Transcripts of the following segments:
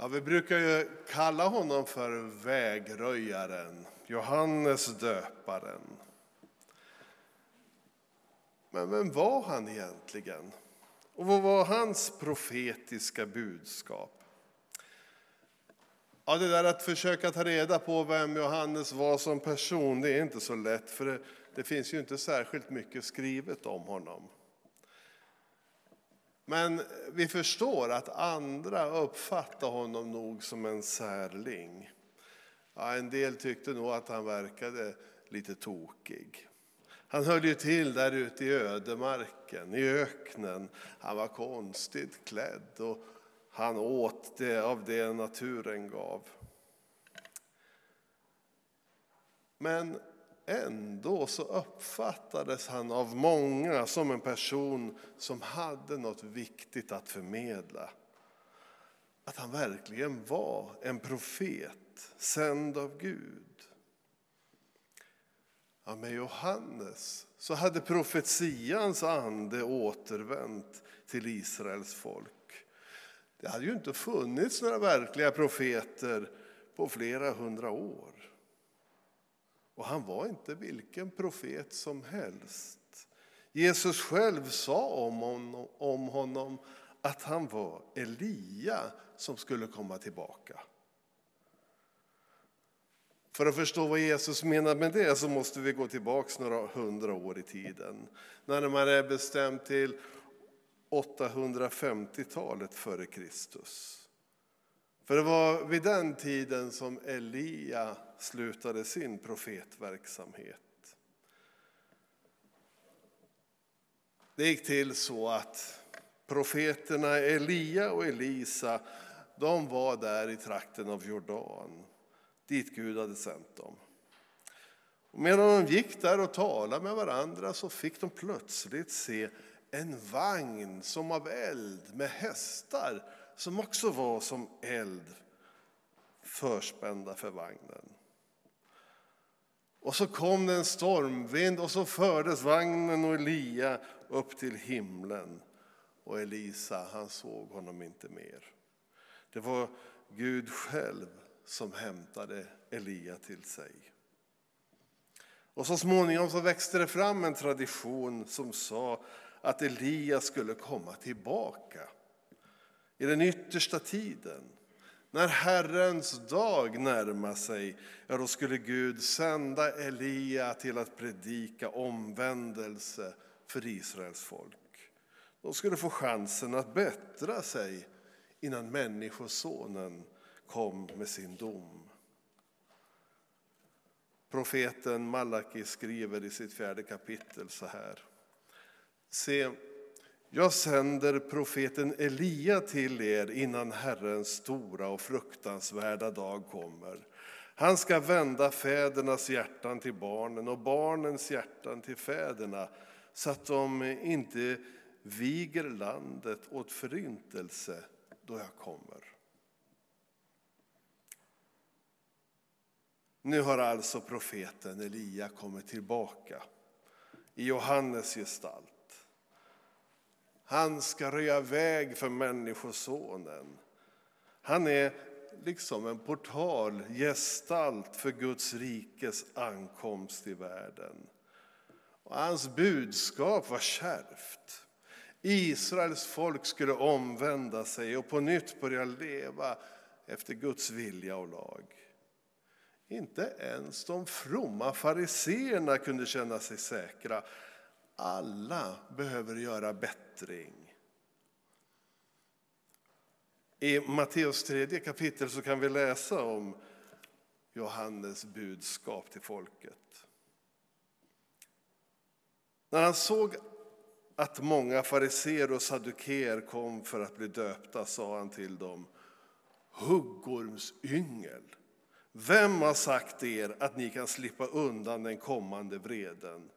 Ja, vi brukar ju kalla honom för vägröjaren, Johannes döparen. Men vem var han egentligen? Och vad var hans profetiska budskap? Ja, det där att försöka ta reda på vem Johannes var som person, det är inte så lätt, för det, det finns ju inte särskilt mycket skrivet om honom. Men vi förstår att andra uppfattar honom nog som en särling. Ja, en del tyckte nog att han verkade lite tokig. Han höll ju till där ute i ödemarken, i öknen. Han var konstigt klädd och han åt det av det naturen gav. Men ändå så uppfattades han av många som en person som hade något viktigt att förmedla. Att han verkligen var en profet, sänd av Gud. Ja, med Johannes så hade profetians ande återvänt till Israels folk. Det hade ju inte funnits några verkliga profeter på flera hundra år. Och han var inte vilken profet som helst. Jesus själv sa om honom, om honom att han var Elia som skulle komma tillbaka. För att förstå vad Jesus menar med det så måste vi gå tillbaka några hundra år i tiden. Närmare bestämt till 850-talet före Kristus. För det var vid den tiden som Elia slutade sin profetverksamhet. Det gick till så att profeterna Elia och Elisa de var där i trakten av Jordan, dit Gud hade sänt dem. Och medan de gick där och talade med varandra så fick de plötsligt se en vagn som av eld med hästar som också var som eld förspända för vagnen. Och så kom det en stormvind och så fördes vagnen och Elia upp till himlen. Och Elisa, han såg honom inte mer. Det var Gud själv som hämtade Elia till sig. Och så småningom så växte det fram en tradition som sa att Elia skulle komma tillbaka i den yttersta tiden. När Herrens dag närmar sig, ja, då skulle Gud sända Elia till att predika omvändelse för Israels folk. De skulle få chansen att bättra sig innan Människosonen kom med sin dom. Profeten Malaki skriver i sitt fjärde kapitel så här. Se, jag sänder profeten Elia till er innan Herrens stora och fruktansvärda dag kommer. Han ska vända fädernas hjärtan till barnen och barnens hjärtan till fäderna så att de inte viger landet åt förintelse då jag kommer. Nu har alltså profeten Elia kommit tillbaka i Johannes gestalt. Han ska röja väg för Människosonen. Han är liksom en portal, gestalt för Guds rikes ankomst i världen. Och hans budskap var kärvt. Israels folk skulle omvända sig och på nytt börja leva efter Guds vilja och lag. Inte ens de fromma fariseerna kunde känna sig säkra. Alla behöver göra bättring. I Matteus tredje kapitel så kan vi läsa om Johannes budskap till folket. När han såg att många fariseer och saddukeer kom för att bli döpta sa han till dem Huggormsyngel, vem har sagt er att ni kan slippa undan den kommande vreden?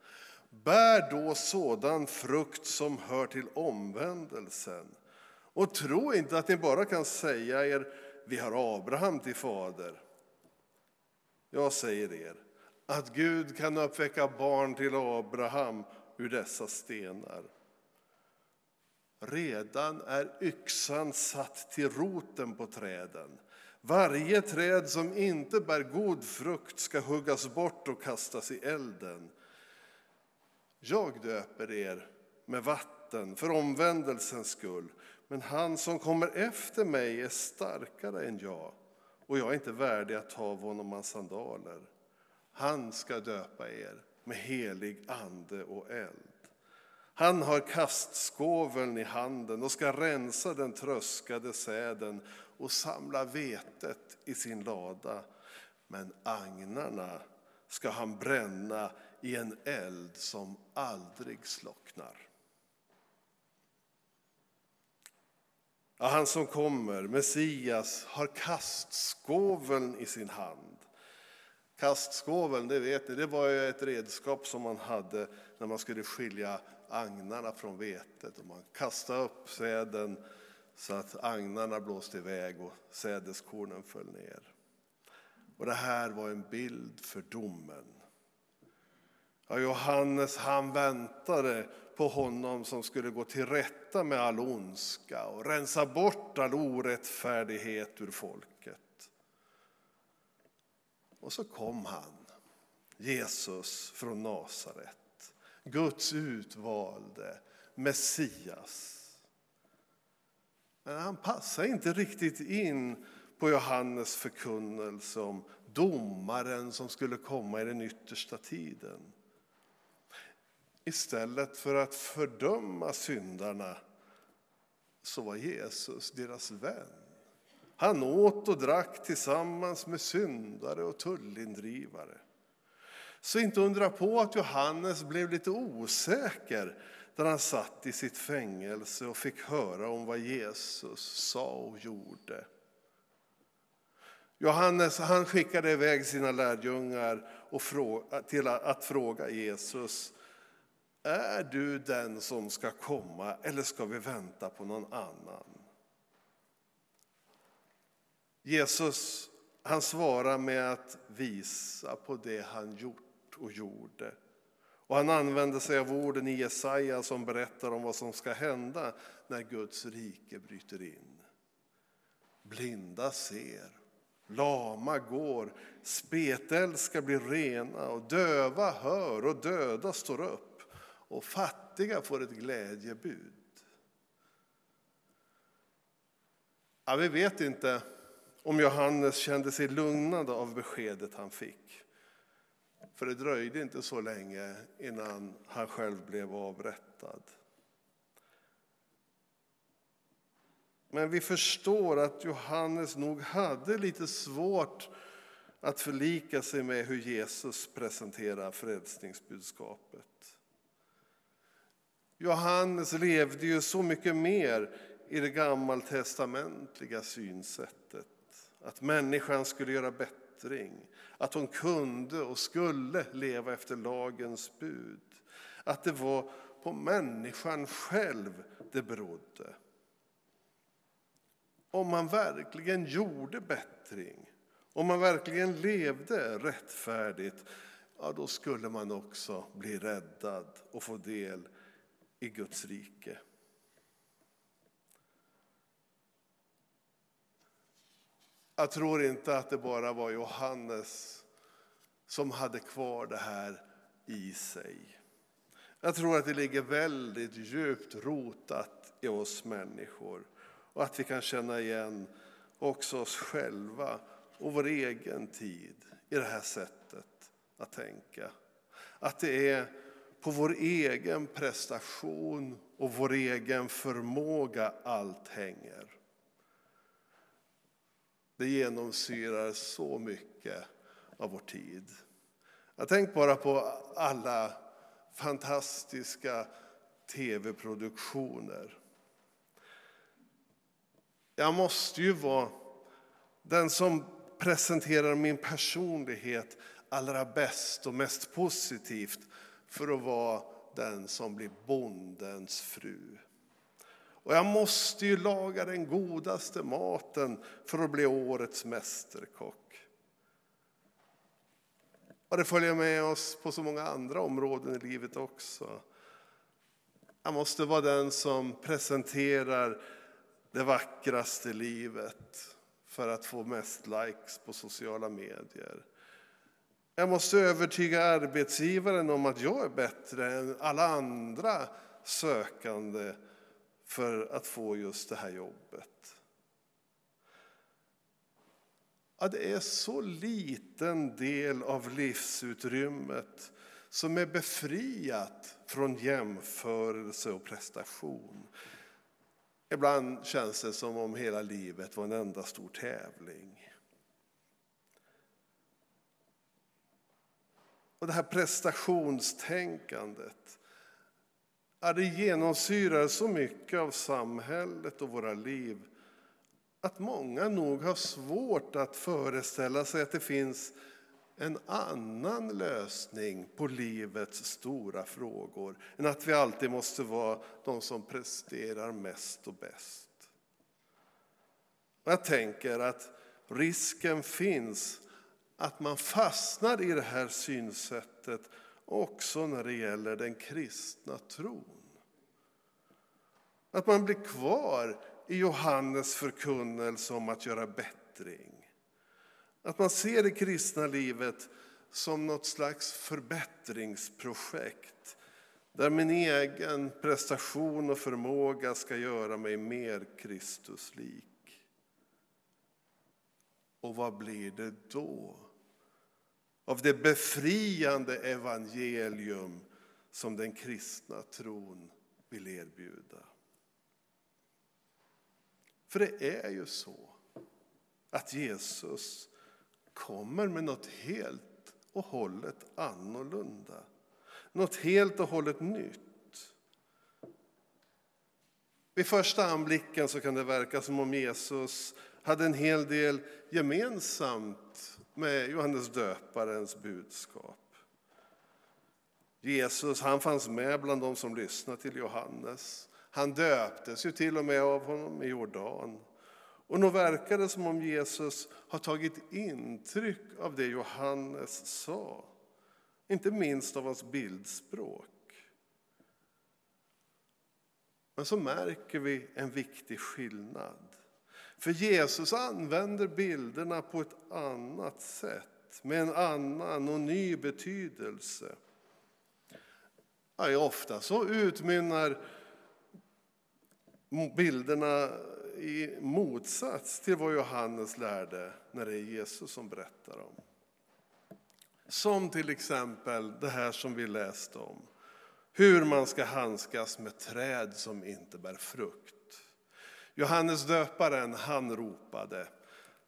Bär då sådan frukt som hör till omvändelsen. Och tro inte att ni bara kan säga er, vi har Abraham till fader. Jag säger er, att Gud kan uppväcka barn till Abraham ur dessa stenar. Redan är yxan satt till roten på träden. Varje träd som inte bär god frukt ska huggas bort och kastas i elden. Jag döper er med vatten för omvändelsens skull, men han som kommer efter mig är starkare än jag och jag är inte värdig att ta av honom hans sandaler. Han ska döpa er med helig ande och eld. Han har kastskoveln i handen och ska rensa den tröskade säden och samla vetet i sin lada. Men agnarna ska han bränna i en eld som aldrig slocknar. Ja, han som kommer, Messias, har kastskoveln i sin hand. Kastskoveln, det vet ni, det var ju ett redskap som man hade när man skulle skilja agnarna från vetet. Och man kastade upp säden så att agnarna blåste iväg och sädeskornen föll ner. Och det här var en bild för domen. Ja, Johannes han väntade på honom som skulle gå till rätta med all ondska och rensa bort all orättfärdighet ur folket. Och så kom han, Jesus från Nasaret, Guds utvalde Messias. Men han passar inte riktigt in på Johannes förkunnelse om domaren som skulle komma i den yttersta tiden. Istället för att fördöma syndarna så var Jesus deras vän. Han åt och drack tillsammans med syndare och tullindrivare. Så inte undra på att Johannes blev lite osäker där han satt i sitt fängelse och fick höra om vad Jesus sa och gjorde. Johannes han skickade iväg sina lärjungar och till att fråga Jesus är du den som ska komma eller ska vi vänta på någon annan? Jesus han svarar med att visa på det han gjort och gjorde. Och han använder sig av orden i Jesaja som berättar om vad som ska hända när Guds rike bryter in. Blinda ser, lama går, spetälska blir rena och döva hör och döda står upp och fattiga får ett glädjebud. Ja, vi vet inte om Johannes kände sig lugnad av beskedet han fick. För det dröjde inte så länge innan han själv blev avrättad. Men vi förstår att Johannes nog hade lite svårt att förlika sig med hur Jesus presenterar frälsningsbudskapet. Johannes levde ju så mycket mer i det gammaltestamentliga synsättet. Att människan skulle göra bättring, att hon kunde och skulle leva efter lagens bud. Att det var på människan själv det berodde. Om man verkligen gjorde bättring, om man verkligen levde rättfärdigt, ja, då skulle man också bli räddad och få del i Guds rike. Jag tror inte att det bara var Johannes som hade kvar det här i sig. Jag tror att det ligger väldigt djupt rotat i oss människor och att vi kan känna igen också oss själva och vår egen tid i det här sättet att tänka. Att det är på vår egen prestation och vår egen förmåga allt hänger. Det genomsyrar så mycket av vår tid. Jag tänk bara på alla fantastiska tv-produktioner. Jag måste ju vara den som presenterar min personlighet allra bäst och mest positivt för att vara den som blir bondens fru. Och jag måste ju laga den godaste maten för att bli årets mästerkock. Och det följer med oss på så många andra områden i livet också. Jag måste vara den som presenterar det vackraste livet för att få mest likes på sociala medier. Jag måste övertyga arbetsgivaren om att jag är bättre än alla andra sökande för att få just det här jobbet. Ja, det är så liten del av livsutrymmet som är befriat från jämförelse och prestation. Ibland känns det som om hela livet var en enda stor tävling. Och det här prestationstänkandet det genomsyrar så mycket av samhället och våra liv att många nog har svårt att föreställa sig att det finns en annan lösning på livets stora frågor än att vi alltid måste vara de som presterar mest och bäst. Jag tänker att risken finns att man fastnar i det här synsättet också när det gäller den kristna tron. Att man blir kvar i Johannes förkunnelse om att göra bättring. Att man ser det kristna livet som något slags förbättringsprojekt där min egen prestation och förmåga ska göra mig mer Kristuslik. Och vad blir det då? Av det befriande evangelium som den kristna tron vill erbjuda. För det är ju så att Jesus kommer med något helt och hållet annorlunda. Något helt och hållet nytt. Vid första anblicken så kan det verka som om Jesus hade en hel del gemensamt med Johannes döparens budskap. Jesus han fanns med bland de som lyssnade till Johannes. Han döptes ju till och med av honom i Jordan. Och nog verkar det som om Jesus har tagit intryck av det Johannes sa. Inte minst av hans bildspråk. Men så märker vi en viktig skillnad. För Jesus använder bilderna på ett annat sätt, med en annan och ny betydelse. Ja, ofta så utmynnar bilderna i motsats till vad Johannes lärde när det är Jesus som berättar om. Som till exempel det här som vi läste om. Hur man ska handskas med träd som inte bär frukt. Johannes döparen han ropade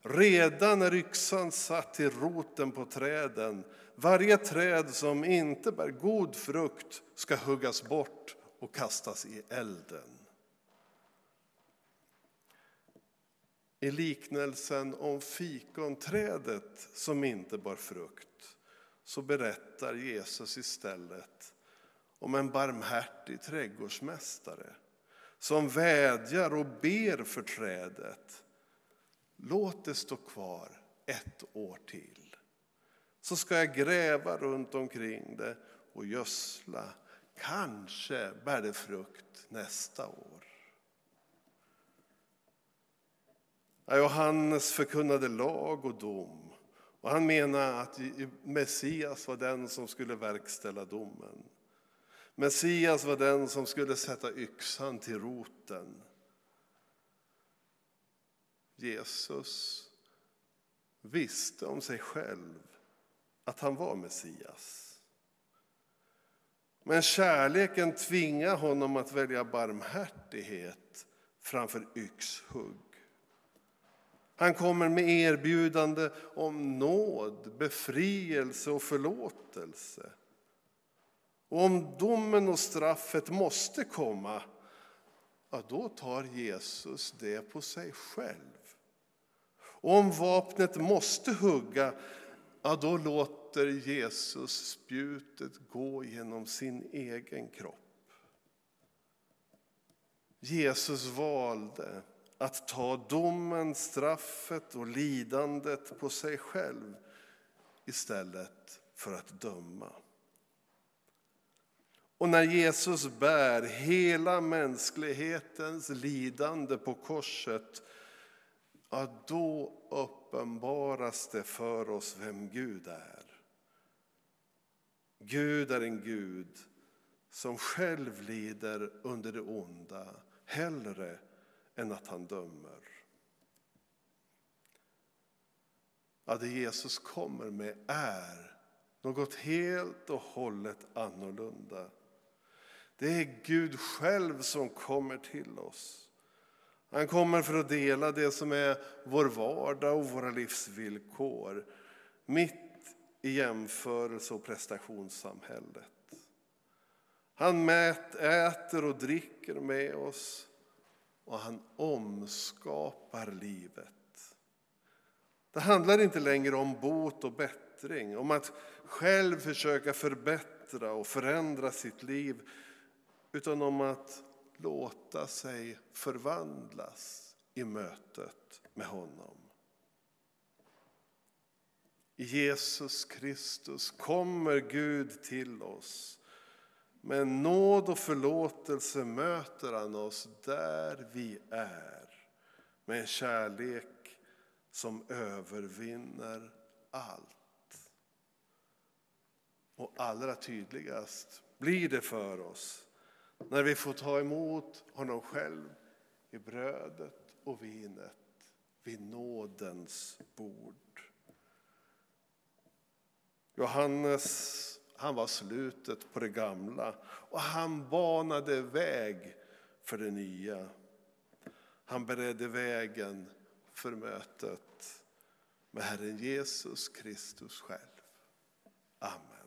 Redan är yxan satt till roten på träden varje träd som inte bär god frukt ska huggas bort och kastas i elden. I liknelsen om fikonträdet som inte bar frukt så berättar Jesus istället om en barmhärtig trädgårdsmästare som vädjar och ber för trädet. Låt det stå kvar ett år till. Så ska jag gräva runt omkring det och gödsla. Kanske bär det frukt nästa år. Johannes förkunnade lag och dom. Och han menade att Messias var den som skulle verkställa domen. Messias var den som skulle sätta yxan till roten. Jesus visste om sig själv att han var Messias. Men kärleken tvingade honom att välja barmhärtighet framför yxhugg. Han kommer med erbjudande om nåd, befrielse och förlåtelse. Och om domen och straffet måste komma, ja, då tar Jesus det på sig själv. Och om vapnet måste hugga, ja, då låter Jesus spjutet gå genom sin egen kropp. Jesus valde att ta domen, straffet och lidandet på sig själv istället för att döma. Och när Jesus bär hela mänsklighetens lidande på korset, ja, då uppenbaras det för oss vem Gud är. Gud är en Gud som själv lider under det onda hellre än att han dömer. Ja, det Jesus kommer med är något helt och hållet annorlunda. Det är Gud själv som kommer till oss. Han kommer för att dela det som är vår vardag och våra livsvillkor mitt i jämförelse och prestationssamhället. Han mät, äter och dricker med oss och han omskapar livet. Det handlar inte längre om bot och bättring, om att själv försöka förbättra och förändra sitt liv utan om att låta sig förvandlas i mötet med honom. I Jesus Kristus kommer Gud till oss. Med nåd och förlåtelse möter han oss där vi är med en kärlek som övervinner allt. Och allra tydligast blir det för oss när vi får ta emot honom själv i brödet och vinet vid nådens bord. Johannes han var slutet på det gamla och han banade väg för det nya. Han beredde vägen för mötet med Herren Jesus Kristus själv. Amen.